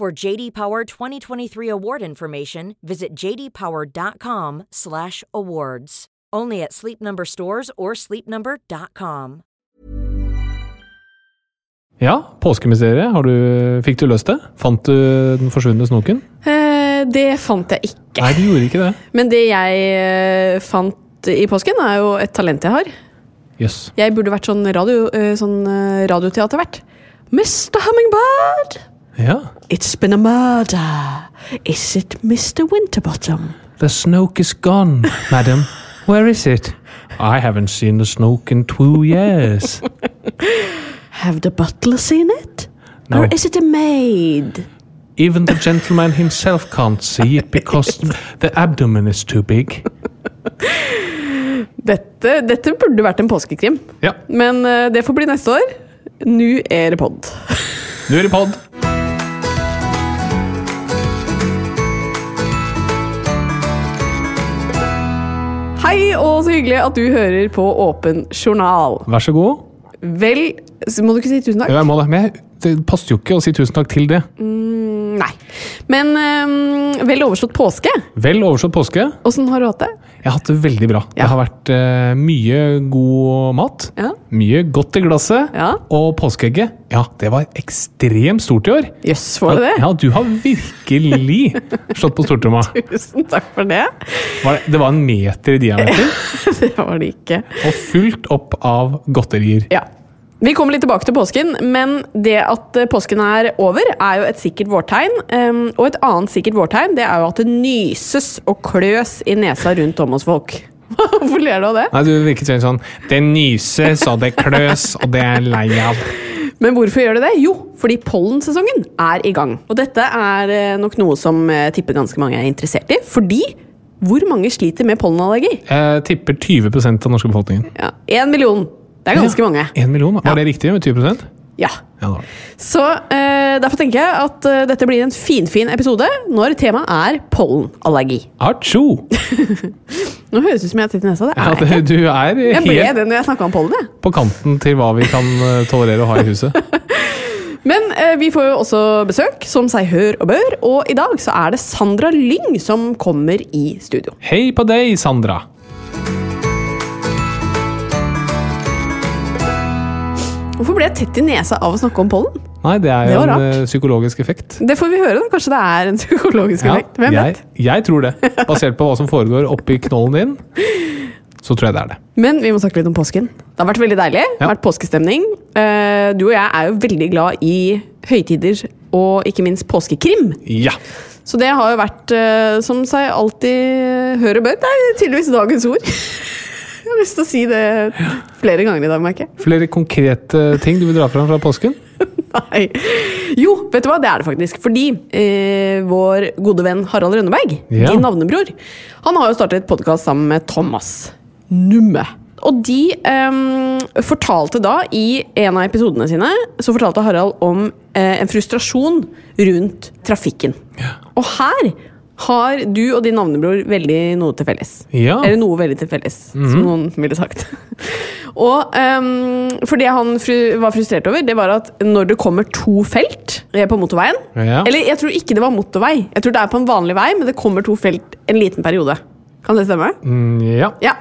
For JD Power 2023 award information, visit jdpower.com/awards. Only at Sleep Number stores or sleepnumber.com. Ja, påskemysteriet. Har du, fikk du løst det? Fant du den forsvunne snoken? Eh, det fant jeg ikke. Nei, du gjorde ikke det. Men det jeg eh, fant i påsken, er jo et talent jeg har. Yes. Jeg burde vært sånn, radio, eh, sånn eh, radioteatervert. Mr. Hummingbird! Ja. It's been a murder. Is it Mr. Winterbottom? The snoke is gone, madam. Where is it? I haven't seen the snoke in two years. Have the butler seen it? No. Or is it a maid? Even the gentleman himself can't see it because the abdomen is too big. Dette, dette burde vært en påskekrim. Ja, Men eh, det får bli neste år. Nå er det podd. nå er det pod. Hei, og så hyggelig at du hører på Åpen journal. Vær så god. Vel, så må du ikke si tusen takk? Ja, Jeg må det, men jeg, det passer jo ikke å si tusen takk til det. Nei. Men um, vel overstått påske. Vel overstått påske. Åssen har du hatt det? Jeg har hatt det veldig bra. Ja. Det har vært uh, mye god mat. Ja. Mye godt i glasset. Ja. Og påskeegget, ja, det var ekstremt stort i år. Jøss, var det det? Ja, du har virkelig slått på stortromma. Tusen takk for det. Var det, det var en meter i diameter, Det var det ikke. og fullt opp av godterier. Ja. Vi kommer litt tilbake til påsken, men det at eh, påsken er over, er jo et sikkert vårtegn. Um, og et annet sikkert vårtegn det er jo at det nyses og kløs i nesa rundt om hos folk. Hvorfor ler du av det? Nei, du virket sånn Det nyses, og det kløs, og det er lei av. Men hvorfor gjør det det? Jo, fordi pollensesongen er i gang. Og dette er eh, nok noe som tipper ganske mange er interessert i. Fordi hvor mange sliter med pollenallergi? Jeg tipper 20 av den norske befolkningen. Ja, Én million. Det er ganske mange. En million? Var Ja. det riktig med 20 Ja. Ja. Så eh, derfor tenker jeg at eh, dette blir en finfin episode når temaet er pollenallergi. Atsjo! Nå høres det ut som jeg har titt i nesa. Det Ja, er jeg ikke. du er Jeg ble helt det når jeg snakka om pollen. jeg. på kanten til hva vi kan eh, tolerere å ha i huset. Men eh, vi får jo også besøk, som seg hør og bør. Og i dag så er det Sandra Lyng som kommer i studio. Hei på deg, Sandra. Hvorfor ble jeg tett i nesa av å snakke om pollen? Nei, det er jo det en eh, psykologisk effekt. Det får vi høre. da. Kanskje det er en psykologisk Ja, effekt. Hvem jeg, vet? jeg tror det. Basert på hva som foregår oppi knollen din, så tror jeg det er det. Men vi må snakke litt om påsken. Det har vært veldig deilig. Det har vært påskestemning. Eh, Du og jeg er jo veldig glad i høytider og ikke minst påskekrim. Ja. Så det har jo vært, eh, som seg alltid hører bør, det er tydeligvis dagens ord. Jeg har lyst til å si det flere ganger i dag, merker jeg. Flere konkrete ting du vil dra fram fra påsken? Nei. Jo, vet du hva? Det er det faktisk. Fordi eh, vår gode venn Harald Rønneberg, Ja. din navnebror, han har jo startet podkast sammen med Thomas Numme. Og de eh, fortalte da, i en av episodene sine, så fortalte Harald om eh, en frustrasjon rundt trafikken. Og her har du og din navnebror veldig noe til felles. Ja. Eller noe veldig til felles, som noen ville sagt. og um, For det han fru, var frustrert over, det var at når det kommer to felt eh, på motorveien Ja. Eller jeg tror ikke det var motorvei, jeg tror det er på en vanlig vei, men det kommer to felt en liten periode. Kan det stemme? Mm, ja. Ja.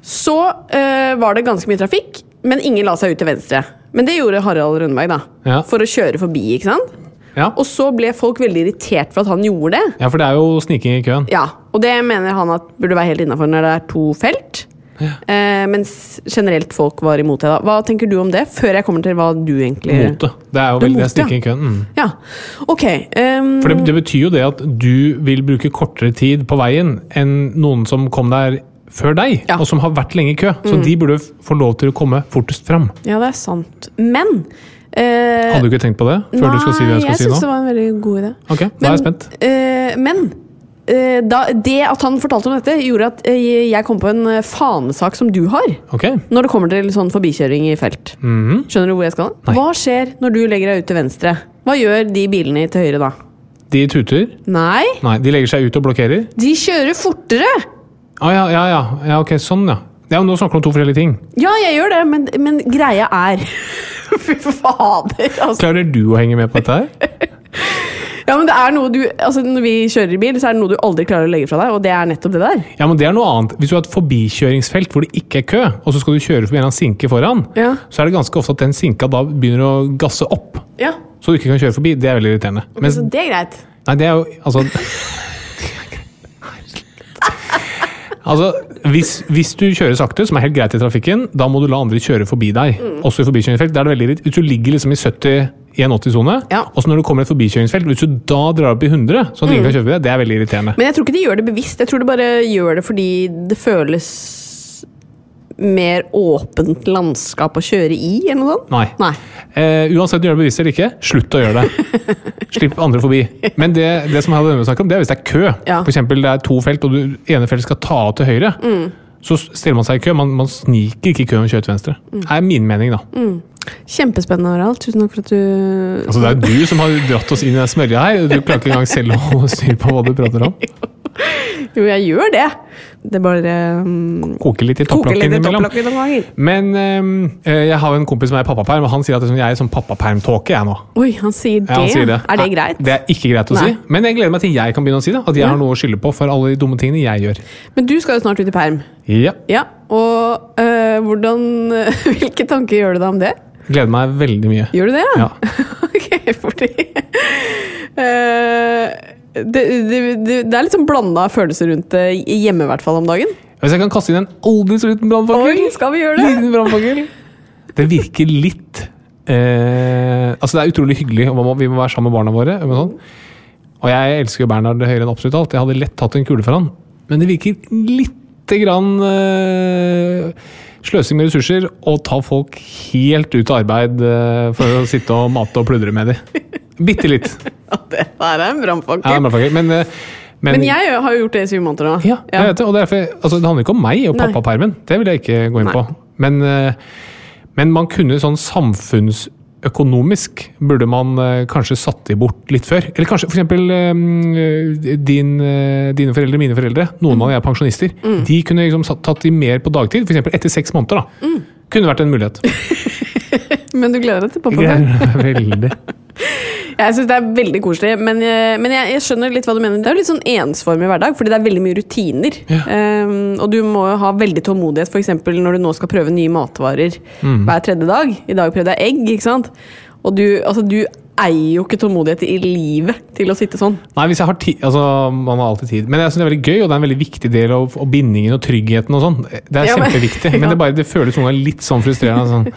Så uh, var det ganske mye trafikk, men ingen la seg ut til venstre. Men det gjorde Harald Rønneberg, da. For å kjøre forbi, ikke sant? Ja. Og så ble folk veldig irritert for at han gjorde det. ja, for det er jo sniking i køen. Ja, og det mener han at burde være helt innafor når det er to felt. Eh, mens generelt folk var imot det. da. Hva tenker du om det, før jeg kommer til hva du egentlig Mot det. Det er jo veldig det, sniking i køen. Mm. Ja, ok. um... For det, det betyr jo det at du vil bruke kortere tid på veien enn noen som kom der før deg, Ja. Mm. og som har vært lenge i kø. Så de burde få lov til å komme fortest fram. ja, det er sant. Men Eh, Hadde du ikke tenkt på det før du skal si det jeg skal jeg si syns det var en veldig god idé. Ok, da er jeg spent. eh, men eh, da, det at han fortalte om dette, gjorde at eh, jeg kom på en eh, fanesak som du har. Ok. Når det kommer til sånn forbikjøring i felt. Mhm. Skjønner du hvor jeg skal? Nei. Hva skjer når du legger deg ut til venstre? Hva gjør de bilene til høyre da? De tuter. Nei, Nei, de legger seg ut og blokkerer. de kjører fortere! Å ja, ja, ja. ja. Ok, sånn, ja. Ja, men Nå snakker du om to forskjellige ting. Ja, jeg gjør det, men, men greia er Fy fader, altså. Klarer du å henge med på dette her? Ja, men det er noe du Altså, når vi kjører i bil, så er det noe du aldri klarer å legge fra deg, og det er nettopp det der. Ja, men det er noe annet. Hvis du har et forbikjøringsfelt hvor det ikke er kø, og så skal du kjøre forbi en sinke foran, Ja. så er det ganske ofte at den sinka da begynner å gasse opp, Ja, så du ikke kan kjøre forbi. Det er veldig irriterende. Men, så det er greit. nei, det er jo Altså Altså, hvis, hvis du kjører sakte, som er helt greit i trafikken, da må du la andre kjøre forbi deg. Også i forbikjøringsfelt. Da er det veldig irrit- Hvis du ligger liksom i 70 i en 80-sone, Ja. og så når du kommer et forbikjøringsfelt, hvis du da drar opp i 100, sånn at ingen kan kjøre forbi deg, det er veldig irriterende. Men jeg tror ikke de gjør det bevisst. Jeg tror de bare gjør det fordi det føles mer åpent landskap å kjøre i, eller noe sånt. Nei. Nei. Eh, uansett om du gjør det bevisst eller ikke, slutt å gjøre det. Slipp andre forbi. Men det, det som jeg hadde om, det er hvis det er kø. Ja. For eksempel det er to felt, og du ene feltet skal ta av til høyre. Så stiller man seg i kø. Man, man sniker ikke i køen og kjører til venstre. Det er min mening, da. Kjempespennende, Harald. Tusen takk for at du Altså, det er du som har dratt oss inn i den smørja her. Du klarer ikke engang selv å holde styr på hva du prater om. Jo, jeg gjør det. Det bare um, Koker litt i topplokket topplokken innimellom. ganger. Men um, jeg har jo en kompis som er i pappaperm, og han sier at liksom, jeg er sånn pappapermtåke, jeg nå. Oi, han sier det. Ja, han sier det. Er det greit? Det er ikke greit å Nei. si. Men jeg gleder meg til jeg kan begynne å si det. At jeg Ja. har noe å skylde på for alle de dumme tingene jeg gjør. Men du skal jo snart ut i perm. Ja. Ja, og øh, hvordan Hvilke tanker gjør du deg om det? Gleder meg veldig mye. Gjør du det? Ja. ok, fordi det, det, det, det er litt sånn blanda følelser rundt det hjemme, i hvert fall om dagen. Hvis jeg kan kaste inn en aldri så liten brannfakkel det? Det virker litt eh, Altså, det er utrolig hyggelig, og vi må være sammen med barna våre. Og, sånn. og jeg elsker jo Bernhard høyere enn absolutt alt. Jeg hadde lett tatt en kule for han. Men det virker lite grann eh, sløsing med ressurser å ta folk helt ut av arbeid eh, for å sitte og mate og pludre med dem. Bitte litt. Ja, det er en brannfakkel. Ja, brannfakkel. men, eh, men, Men jeg har jo gjort det i syv måneder nå. Ja, jeg vet det. Og derfor, altså, det handler ikke om meg og pappapermen. Det vil jeg ikke gå inn Nei. på. Men, eh, men man kunne sånn samfunnsøkonomisk burde man eh, kanskje satt de bort litt før. Eller kanskje f.eks. Din, dine foreldre, mine foreldre. Noen Mm. av dem er pensjonister. De kunne liksom satt- tatt de mer på dagtid. F.eks. etter seks måneder. da. Mm. Kunne vært en mulighet. Men du gleder deg til pappaperm? veldig. Jeg syns det er veldig koselig, men, jeg, men jeg, jeg skjønner litt hva du mener. Det er jo litt sånn ensformig hverdag, fordi det er veldig mye rutiner. Ehm, og du må jo ha veldig tålmodighet, f.eks. når du nå skal prøve nye matvarer Mm. hver tredje dag. I dag prøvde jeg egg, ikke sant. Og du, altså, du eier jo ikke tålmodighet i livet til å sitte sånn. Nei, hvis jeg har tid Altså, man har alltid tid. Men jeg synes det er veldig gøy, og det er en veldig viktig del av, bindingen og tryggheten og sånn. Det er Ja, men- kjempeviktig. Men ja. det, bare, det føles noen ganger litt sånn frustrerende. Sånn.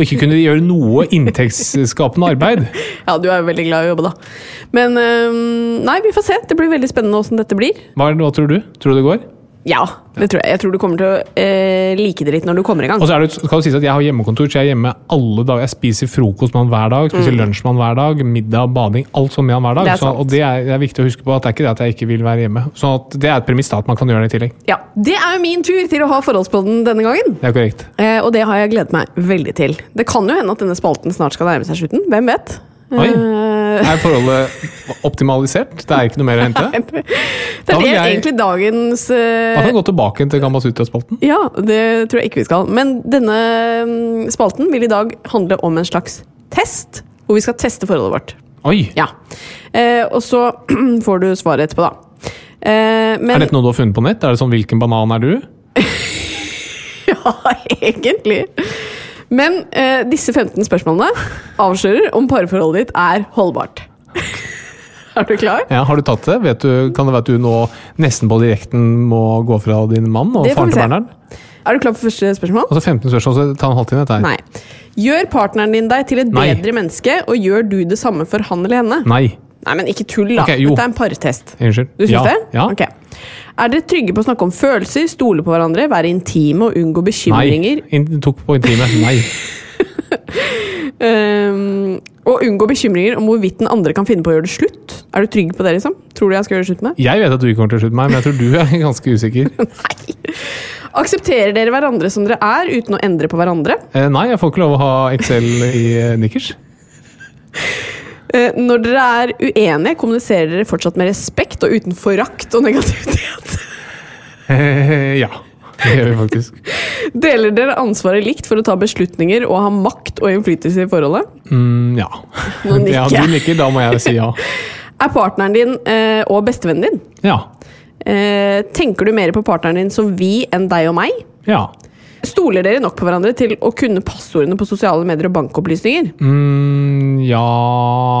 Å ikke kunne gjøre noe inntektsskapende arbeid. Ja, du er jo veldig glad i å jobbe, da. Men ehm, nei, vi får se. Det blir veldig spennende åssen dette blir. Hva, hva tror du? Tror du det går? Ja, det tror jeg. Jeg tror du kommer til å eh, like det litt når du kommer i gang. Og så er det, skal det sies at Jeg har hjemmekontor, så jeg er hjemme alle dager. Jeg spiser frokost med han hver dag, spiser lunsj med han hver dag, middag, bading. Alt sånn med han hver dag. Mm. Det så, og det er, det er viktig å huske på at det er ikke det at jeg ikke vil være hjemme. Så det er et premiss da, at man kan gjøre det i tillegg. Ja, Det er jo min tur til å ha Forholdspodden denne gangen. Det er korrekt. Eh, og det har jeg gledet meg veldig til. Det kan jo hende at denne spalten snart skal nærme seg slutten. Hvem vet? Oi. Eh, Er forholdet optimalisert? Det er ikke noe mer å hente? det er det jeg- egentlig dagens uh, Da kan vi gå tilbake til Gamasutra-spalten. Ja, det tror jeg ikke vi skal. Men denne mm, spalten vil i dag handle om en slags test. Hvor vi skal teste forholdet vårt. Oi! Ja. Uh, og så får du svaret etterpå, da. Uh, men Er dette noe du har funnet på nett? Er det sånn 'hvilken banan er du'? Ja, egentlig. Men eh, disse 15 spørsmålene avslører om parforholdet ditt er holdbart. er du klar? Ja, Har du tatt det? Vet du, kan det være at du nå nesten på direkten må gå fra din mann og faren til. Bernhard? Er du klar for første spørsmål? Altså 15 spørsmål, så ta en halvtime dette her. Nei. Gjør partneren din deg til et Nei. bedre menneske, og gjør du det samme for han eller henne? Nei. Nei, men ikke tull, da. Okay. Dette er en partest. Unnskyld. Du syns ja. det? Ja. Okay. Er dere trygge på å snakke om følelser, stole på hverandre, være intime og unngå Nei. bekymringer? In, tok på intime. Nei. Um, og unngå bekymringer om hvorvidt den andre kan finne på å gjøre det slutt. Er du trygg på det? liksom? Tror du jeg skal gjøre det slutt med? Jeg vet at du ikke kommer til å slutte meg, men jeg tror du er ganske usikker. Nei. Aksepterer dere hverandre som dere er, uten å endre på hverandre? Eh, nei, jeg får ikke lov å ha Excel i eh, nikkers. Eh, når dere er uenige, kommuniserer dere fortsatt med respekt og uten forakt og negativitet? Eh, ja, det gjør vi faktisk. Deler dere ansvaret likt for å ta beslutninger og ha makt og innflytelse i forholdet? Mm, ja. Nå nikker ja. Du nikker, da må jeg si ja. Er partneren din eh, og bestevennen din? Ja. Eh, tenker du mer på partneren din som vi enn deg og meg? Ja. Stoler dere nok på hverandre til å kunne passordene på sosiale medier og bankopplysninger? Mm, ja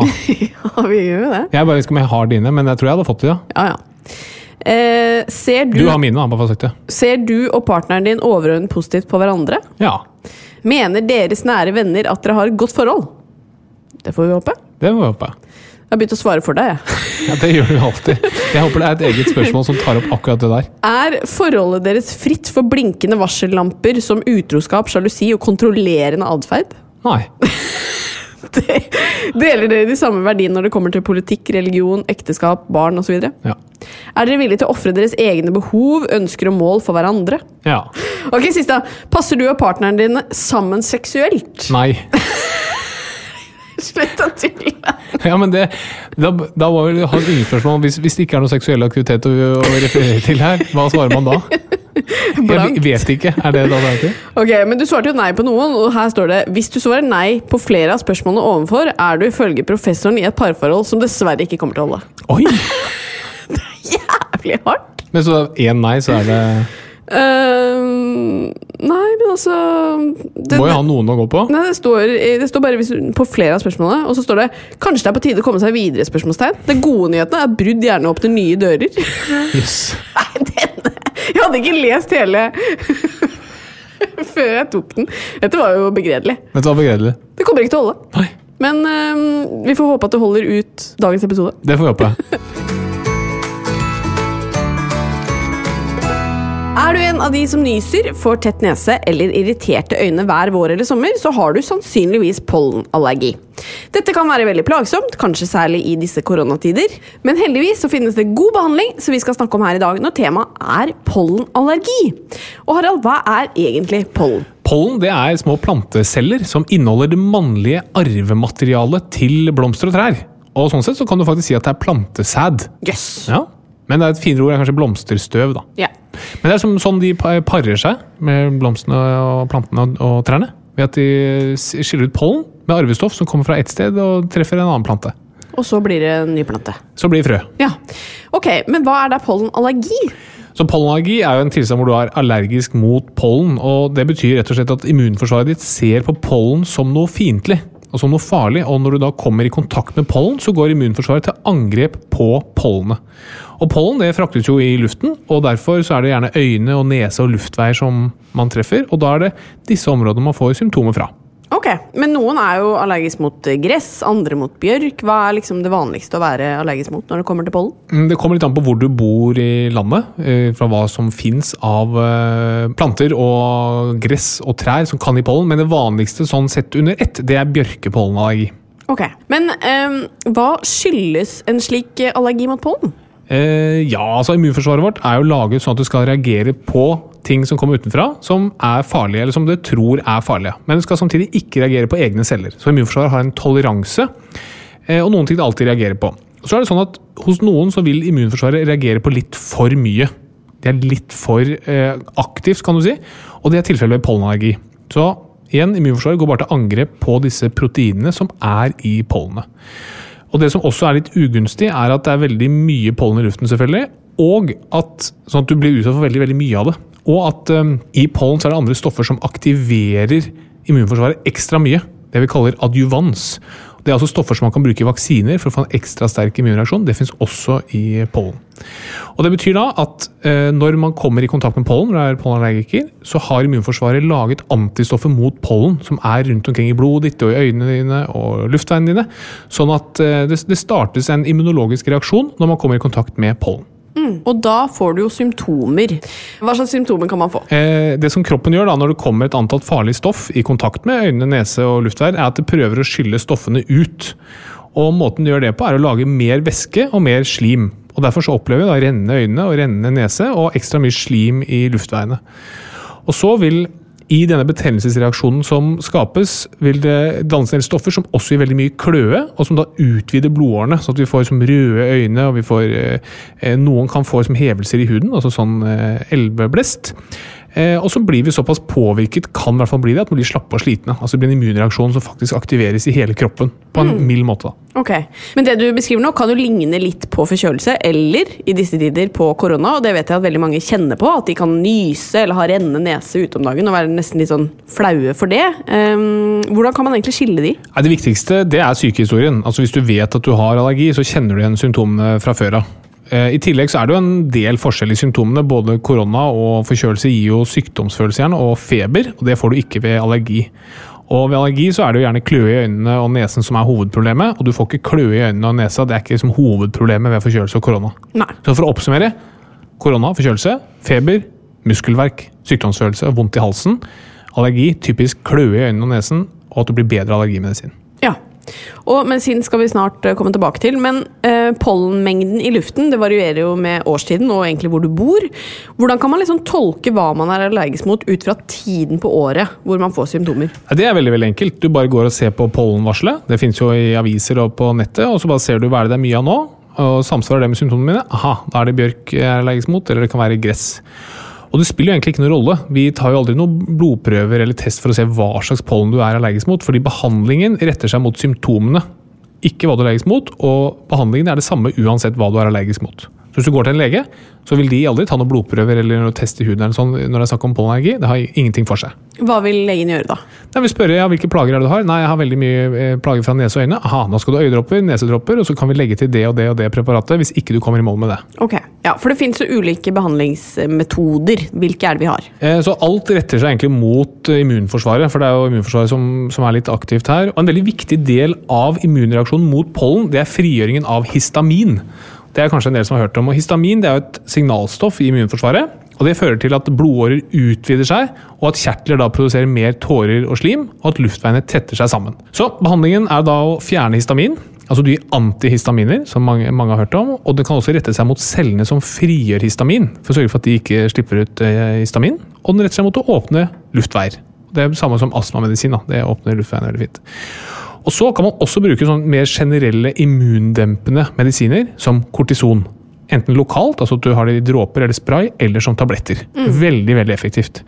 Ja, vi gjør jo det. Jeg bare vet ikke om jeg har dine, men jeg tror jeg hadde fått det, ja. Ja, ja. Eh, ser, du, Du har mine, da, bare for å si det. ser du og partneren din overordnet positivt på hverandre? Ja. Mener deres nære venner at dere har et godt forhold? Det får vi håpe. Det må vi håpe. Jeg har begynt å svare for deg. jeg. Ja, Det gjør du alltid. Jeg håper det er et eget spørsmål som tar opp akkurat det der. Er forholdet deres fritt for blinkende varsellamper som utroskap, sjalusi og kontrollerende atferd? Nei. Deler dere de samme verdiene når det kommer til politikk, religion, ekteskap, barn osv.? Ja. Er dere villige til å ofre deres egne behov, ønsker og mål for hverandre? Ja. Ok, siste. Passer du og partneren din sammen seksuelt? Nei. Slutt å tulle! Ja, men det, da, da må vi ha et underspørsmål. Hvis, hvis det ikke er noe seksuell aktivitet å, å referere til her, hva svarer man da? Blankt. Jeg vet ikke. Er det da det heter? Ok, men Du svarte jo nei på noen, og her står det Hvis du svarer nei på flere av spørsmålene ovenfor, er du ifølge professoren i et parforhold som dessverre ikke kommer til å holde. Oi! Jævlig hardt! Men så én nei, så er det Ehm, nei, men altså det, Må jo ha noen å gå på. Nei, det står, det står bare på flere av spørsmålene, og så står det Kanskje det er på tide å komme seg videre? spørsmålstegn Den gode nyheten er at brudd gjerne åpner nye dører. Yes. Nei, denne Jeg hadde ikke lest hele før jeg tok den. Dette var jo begredelig. Dette var begredelig? Det kommer ikke til å holde. Nei. Men uh, vi får håpe at det holder ut dagens episode. Det får vi håpe. Er du en av de som nyser, får tett nese eller irriterte øyne hver vår eller sommer, så har du sannsynligvis pollenallergi. Dette kan være veldig plagsomt, kanskje særlig i disse koronatider. Men heldigvis så finnes det god behandling, som vi skal snakke om her i dag når temaet er pollenallergi. Og Harald, hva er egentlig pollen? Pollen det er små planteceller som inneholder det mannlige arvematerialet til blomster og trær. Og sånn sett så kan du faktisk si at det er plantesæd. Yes. Ja. Men det er et finere ord er kanskje blomsterstøv. da. Ja. Men det er som, sånn de pa- parer seg med blomstene og plantene og, og trærne. Ved at de skiller ut pollen med arvestoff som kommer fra ett sted og treffer en annen plante. Og så blir det en ny plante. Så blir det frø. Ja. Ok, Men hva er da pollenallergi? Så Pollenallergi er jo en tilstand hvor du er allergisk mot pollen. og Det betyr rett og slett at immunforsvaret ditt ser på pollen som noe fiendtlig som noe farlig. og Når du da kommer i kontakt med pollen, så går immunforsvaret til angrep på pollenet. Og Pollen det fraktes jo i luften, og derfor så er det gjerne øyne, og nese og luftveier som man treffer. og Da er det disse områdene man får symptomer fra. Ok, Men noen er jo allergisk mot eh, gress, andre mot bjørk. Hva er liksom det vanligste å være allergisk mot når det kommer til pollen? Mm, Det kommer litt an på hvor du bor i landet, eh, fra hva som fins av eh, planter og gress og trær som kan gi pollen, men det vanligste sånn sett under ett, det er bjørkepollenallergi. Ok, Men um, hva skyldes en slik allergi mot pollen? Ja, altså immunforsvaret vårt er jo laget sånn at du skal reagere på ting som kommer utenfra, som er farlige, eller som det tror er farlige. Men du skal samtidig ikke reagere på egne celler. Så immunforsvaret har en toleranse, eh, og noen ting det alltid reagerer på. Så er det sånn at hos noen så vil immunforsvaret reagere på litt for mye. Det er litt for eh, aktivt, kan du si, og det er tilfellet ved pollenallergi. Så igjen, immunforsvaret går bare til angrep på disse proteinene som er i pollenet. Og det som også er litt ugunstig, er at det er veldig mye pollen i luften, selvfølgelig. Og at, sånn at du blir utsatt for veldig, veldig mye av det. Og at um, i pollen så er det andre stoffer som aktiverer immunforsvaret ekstra mye. Det vi kaller adjuvans. Det er altså stoffer som man kan bruke i vaksiner for å få en ekstra sterk immunreaksjon. Det fins også i pollen. Og Det betyr da at eh, når man kommer i kontakt med pollen, når det er pollenallergiker, så har immunforsvaret laget antistoffer mot pollen som er rundt omkring i blodet ditt og i øynene dine og luftveiene dine. Sånn at eh, det, det startes en immunologisk reaksjon når man kommer i kontakt med pollen. Og da får du jo symptomer. Hva slags symptomer kan man få? Eh, det som kroppen gjør da, når det kommer et antall farlig stoff i kontakt med øyne, nese og luftveier, er at det prøver å skylle stoffene ut. Og måten det gjør det på, er å lage mer væske og mer slim. Og Derfor så opplever vi da rennende øyne og rennende nese og ekstra mye slim i luftveiene. Og så vil i denne betennelsesreaksjonen som skapes, vil det dannes en del stoffer som også gir veldig mye kløe, og som da utvider blodårene, sånn at vi får som røde øyne, og vi får eh, Noen kan få som hevelser i huden, altså sånn eh, elveblest. Eh, og så blir vi såpass påvirket, kan i hvert fall bli det, at vi blir slappe og slitne. Altså det blir en immunreaksjon som faktisk aktiveres i hele kroppen, på en mild måte. Ok, Men det du beskriver nå, kan jo ligne litt på forkjølelse, eller i disse tider på korona. Og det vet jeg at veldig mange kjenner på, at de kan nyse eller ha rennende nese ute om dagen og være nesten litt sånn flaue for det. Um, hvordan kan man egentlig skille de? Nei, det viktigste det er sykehistorien. Altså Hvis du vet at du har allergi, så kjenner du igjen symptomene fra før av. Eh, I tillegg så er det jo en del forskjell i symptomene. Både korona og forkjølelse gir jo sykdomsfølelse og feber. og Det får du ikke ved allergi. Og Ved allergi så er det jo gjerne kløe i øynene og nesen som er hovedproblemet. Og du får ikke kløe i øynene og nesa, det er ikke liksom hovedproblemet ved forkjølelse og korona. Nei. Så for å oppsummere korona, forkjølelse, feber, muskelverk, sykdomsfølelse, vondt i halsen. Allergi, typisk kløe i øynene og nesen, og at du blir bedre allergimedisin. Og medisin skal vi snart eh, komme tilbake til, men eh, pollenmengden i luften det varierer jo med årstiden og egentlig hvor du bor. Hvordan kan man liksom tolke hva man er allergisk mot ut fra tiden på året hvor man får symptomer? Det er veldig veldig enkelt. Du bare går og ser på pollenvarselet. Det finnes jo i aviser og på nettet. og Så bare ser du hva det er mye av nå. og Samsvarer det med symptomene mine? Aha, da er det bjørk jeg er allergisk mot, eller det kan være gress. Og det spiller jo egentlig ikke noen rolle. Vi tar jo aldri noen blodprøver eller test for å se hva slags pollen du er allergisk mot, fordi behandlingen retter seg mot symptomene, ikke hva du er allergisk mot. Og behandlingen er det samme uansett hva du er allergisk mot. Så hvis du går til en lege, så vil de aldri ta noen blodprøver eller noe test i huden eller sånn når det er snakk om pollenallergi. Det har ingenting for seg. Hva vil legen gjøre da? De vil spørre ja, hvilke plager er det du har. Nei, jeg har veldig mye eh, plager fra nese og øyne. Aha, nå skal du ha øyedropper, nesedropper, og så kan vi legge til det og det og det preparatet hvis ikke du kommer i mål med det. Ok, ja, For det finnes jo ulike behandlingsmetoder. Hvilke er det vi har? Eh, Så alt retter seg egentlig mot eh, immunforsvaret, for det er jo immunforsvaret som, som er litt aktivt her. Og en veldig viktig del av immunreaksjonen mot pollen, det er frigjøringen av histamin. Det er kanskje en del som har hørt om. Og histamin er et signalstoff i immunforsvaret. og Det fører til at blodårer utvider seg, og at kjertler da produserer mer tårer og slim, og at luftveiene tetter seg sammen. Så behandlingen er da å fjerne histamin. Altså gir antihistaminer, som mange, mange har hørt om. Og det kan også rette seg mot cellene som frigjør histamin, for å sørge for at de ikke slipper ut eh, histamin. Og den retter seg mot å åpne luftveier. Det er det samme som astmamedisin. Det åpner luftveiene veldig fint. Og så kan man også bruke sånn mer generelle immundempende medisiner, som kortison. Enten lokalt, altså at du har det i dråper eller spray, eller som tabletter. Veldig veldig effektivt.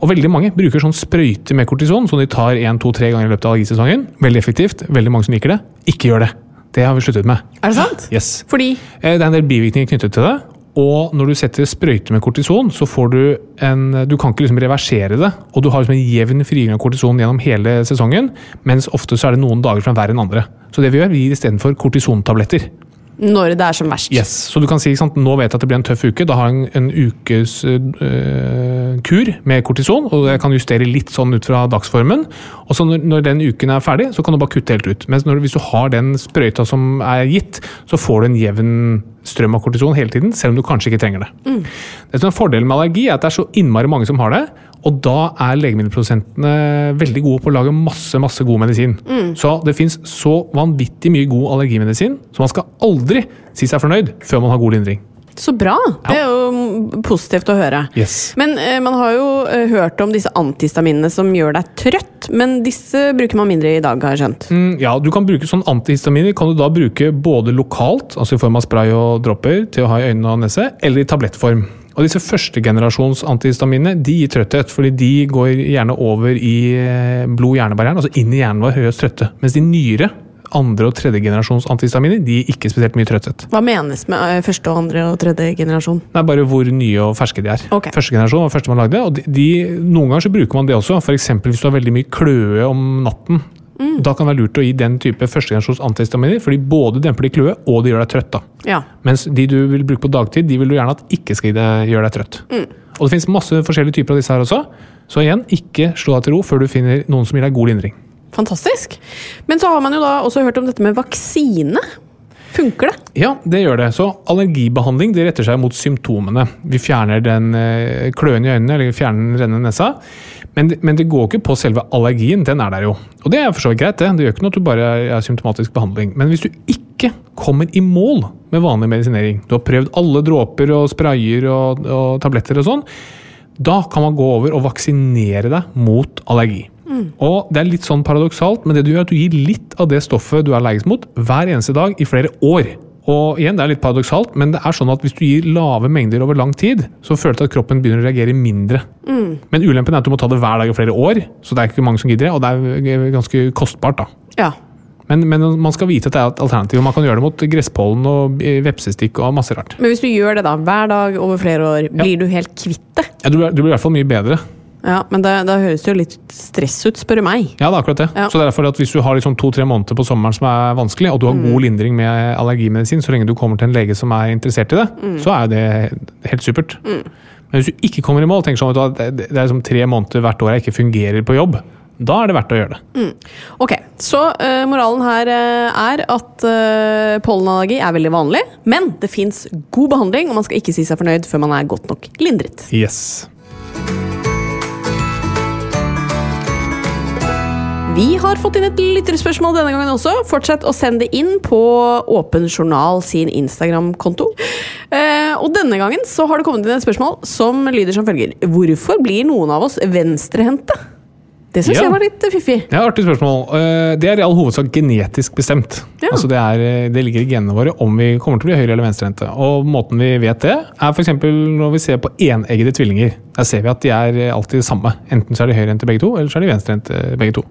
Og veldig mange bruker sånn sprøyte med kortison, som de tar én, to, tre ganger i løpet av allergisesongen. Veldig effektivt. Veldig mange som liker det. Ikke gjør det. Det har vi sluttet med. Er det sant? Yes. Fordi Eh, Det er en del bivirkninger knyttet til det. Og når du setter sprøyte med kortison, så får du en Du kan ikke liksom reversere det. Og du har liksom en jevn frigjøring av kortison gjennom hele sesongen. Mens ofte så er det noen dager som er verre enn andre. Så det vi gjør, vi gir istedenfor kortisontabletter. Når det er som verst. Yes, Så du kan si sant, nå vet jeg at det blir en tøff uke. Da har jeg en, en ukes øh, kur med kortison, og jeg kan justere litt sånn ut fra dagsformen. Og så når, når den uken er ferdig, så kan du bare kutte helt ut. Når, hvis du har den sprøyta som er gitt, så får du en jevn strøm av kortison hele tiden, selv om du kanskje ikke trenger det. Det som er Fordelen med allergi er at det er så innmari mange som har det. Og da er legemiddelprodusentene veldig gode på å lage masse masse god medisin. Så det fins så vanvittig mye god allergimedisin, så man skal aldri si seg fornøyd før man har god lindring. Så bra! Det er jo mm, positivt å høre. Yes. Men eh, man har jo eh, hørt om disse antihistaminene som gjør deg trøtt, men disse bruker man mindre i dag, har jeg skjønt. Mm, ja, du kan bruke sånn antihistaminer kan du da bruke både lokalt, altså i form av spray og dropper til å ha i øynene og nese, eller i tablettform. Og disse førstegenerasjons antihistaminene de gir trøtthet, fordi de går gjerne over i eh, blod-hjernebarrieren, altså inn i hjernen vår, høyest trøtte. Mens de nyere, andre og tredje generasjons antihistaminer, de gir ikke spesielt mye trøtthet. Hva menes med eh, første, og andre og tredje generasjon? Det er bare hvor nye og ferske de er. Okay. Første generasjon var første man lagde, og de, de, noen ganger så bruker man det også. F.eks. hvis du har veldig mye kløe om natten. Da kan det være lurt å gi den type førstegenerasjons antihistaminer, fordi både demper de kløe og de gjør deg trøtt. da. Ja. Mens de du vil bruke på dagtid, de vil du gjerne at ikke skal gjøre deg trøtt. Og det finnes masse forskjellige typer av disse her også. Så igjen, ikke slå deg til ro før du finner noen som gir deg god lindring. Fantastisk. Men så har man jo da også hørt om dette med vaksine. Funker det? Ja, det gjør det. Så allergibehandling det retter seg mot symptomene. Vi fjerner den eh, kløen i øynene, eller vi fjerner den rennende nesa. Men, men det går ikke på selve allergien, den er der jo. Og det er for så vidt greit, det. Det gjør ikke noe at du bare er symptomatisk behandling. Men hvis du ikke kommer i mål med vanlig medisinering, du har prøvd alle dråper og sprayer og, og tabletter og sånn, da kan man gå over og vaksinere deg mot allergi. Og Det er litt sånn paradoksalt, men det du gjør er at du gir litt av det stoffet du er allergisk mot, hver eneste dag i flere år. Og igjen, Det er litt paradoksalt, men det er sånn at hvis du gir lave mengder over lang tid, så føler du at kroppen begynner å reagere mindre. Men ulempen er at du må ta det hver dag i flere år, så det er ikke mange som gidder det, og det er ganske kostbart. da. Ja. Men, men man skal vite at det er et alternativ. og Man kan gjøre det mot gresspollen og vepsestikk og masse rart. Men hvis du gjør det da hver dag over flere år, blir du helt kvitt det? Ja, du, blir- du blir i hvert fall mye bedre. Ja, Men da, det, høres jo litt stress ut, spør du meg. Ja, det er akkurat det. Ja. Så det er derfor at Hvis du har liksom to-tre måneder på sommeren som er vanskelig, og du har Mm. god lindring med allergimedisin, så lenge du kommer til en lege som er interessert i det, Mm. så er jo det helt supert. Men hvis du ikke kommer i mål, tenker sånn at det det er liksom tre måneder hvert år jeg ikke fungerer på jobb, da er det verdt å gjøre det. Ok, Så uh, moralen her uh, er at uh, pollenallergi er veldig vanlig, men det fins god behandling, og man skal ikke si seg fornøyd før man er godt nok lindret. Yes. Vi har fått inn et lytterspørsmål denne gangen også. Fortsett å sende det inn på Åpen journal sin Instagram-konto. Eh, og denne gangen så har det kommet inn et spørsmål som lyder som følger. Hvorfor blir noen av oss venstrehendte? Det syns Ja. jeg var litt eh, fiffig. Ja, artig spørsmål. Eh, Det er i all hovedsak genetisk bestemt. Ja. Altså det, er, eh, det ligger i genene våre om vi kommer til å bli høyre- eller venstrehendte. Og måten vi vet det, er f.eks. når vi ser på eneggede tvillinger. Der ser vi at de er alltid det samme. Enten så er de høyrehendte begge to, eller så er de venstrehendte begge to.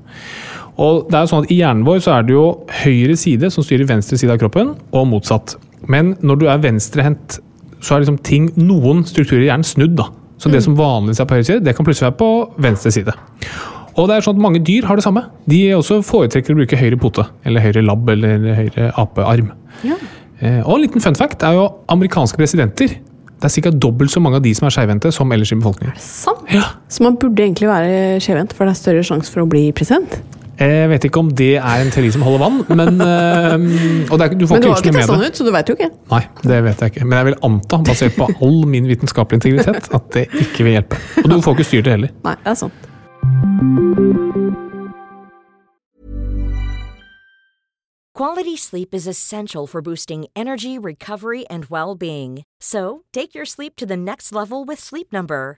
Og det er jo sånn at I hjernen vår så er det jo høyre side som styrer venstre side av kroppen, og motsatt. Men når du er venstrehendt, så er liksom ting, noen strukturer i hjernen snudd. da. Så det som vanligvis er på høyre side, det kan plutselig være på venstre side. Og det er sånn at Mange dyr har det samme. De også foretrekker å bruke høyre pote, eller høyre labb eller høyre apearm. Ja. Eh, Og en liten fun fact er jo amerikanske presidenter. Det er ca. dobbelt så mange av de som er skeivhendte, som ellers i befolkningen. Er det Sant. Ja. Så man burde egentlig være skeivhendt, for det er større sjanse for å bli president. Jeg vet ikke om det er en teori som holder vann, men eh, og det er, Du får Men du ikke har ikke testa den ut, så du veit jo ikke. Nei, det vet jeg ikke. Men jeg vil anta, basert på all min vitenskapelige integritet, at det ikke vil hjelpe. Og du får ikke styrt det heller. Nei, det er sant. Quality sleep is essential for boosting energy, recovery, and well being. So, take your sleep to the next level with Sleep Number.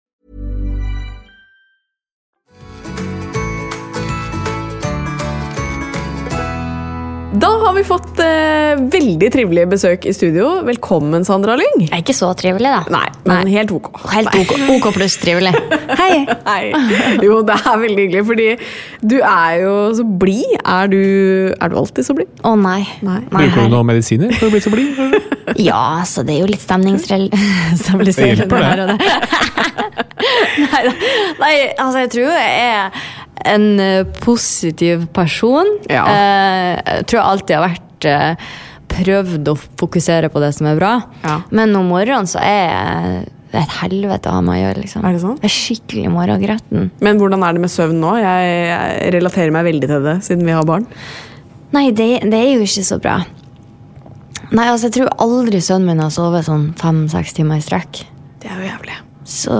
Da har vi fått eh, veldig trivelige besøk i studio. Velkommen, Sandra Lyng. Jeg er ikke så trivelig, da. Nei, men helt ok. Helt ok, ok pluss trivelig. Hei! Hei. Jo, det er veldig hyggelig, fordi du er jo så blid. Er du, er du alltid så blid? Å nei. Nei. Bruker du noen medisiner for å bli så blid? Ja, så det er jo litt stemningsrel... Det stabiliserende hjelper, det. her og det. nei, da. nei, altså jeg tror jeg er en eh, positiv person. Ja. Eh, jeg tror jeg alltid har vært eh, prøvd å fokusere på det som er bra. Ja. Men om morgenen så er jeg det er et helvete å ha med å gjøre. liksom. Er det sånn? Jeg er skikkelig morgengretten. Men hvordan er det med søvn nå? Jeg, jeg relaterer meg veldig til det, siden vi har barn. Nei, det, det er jo ikke så bra. Nei, altså Jeg tror aldri sønnen min har sovet sånn fem-seks timer i strekk. Det er jo jævlig. Så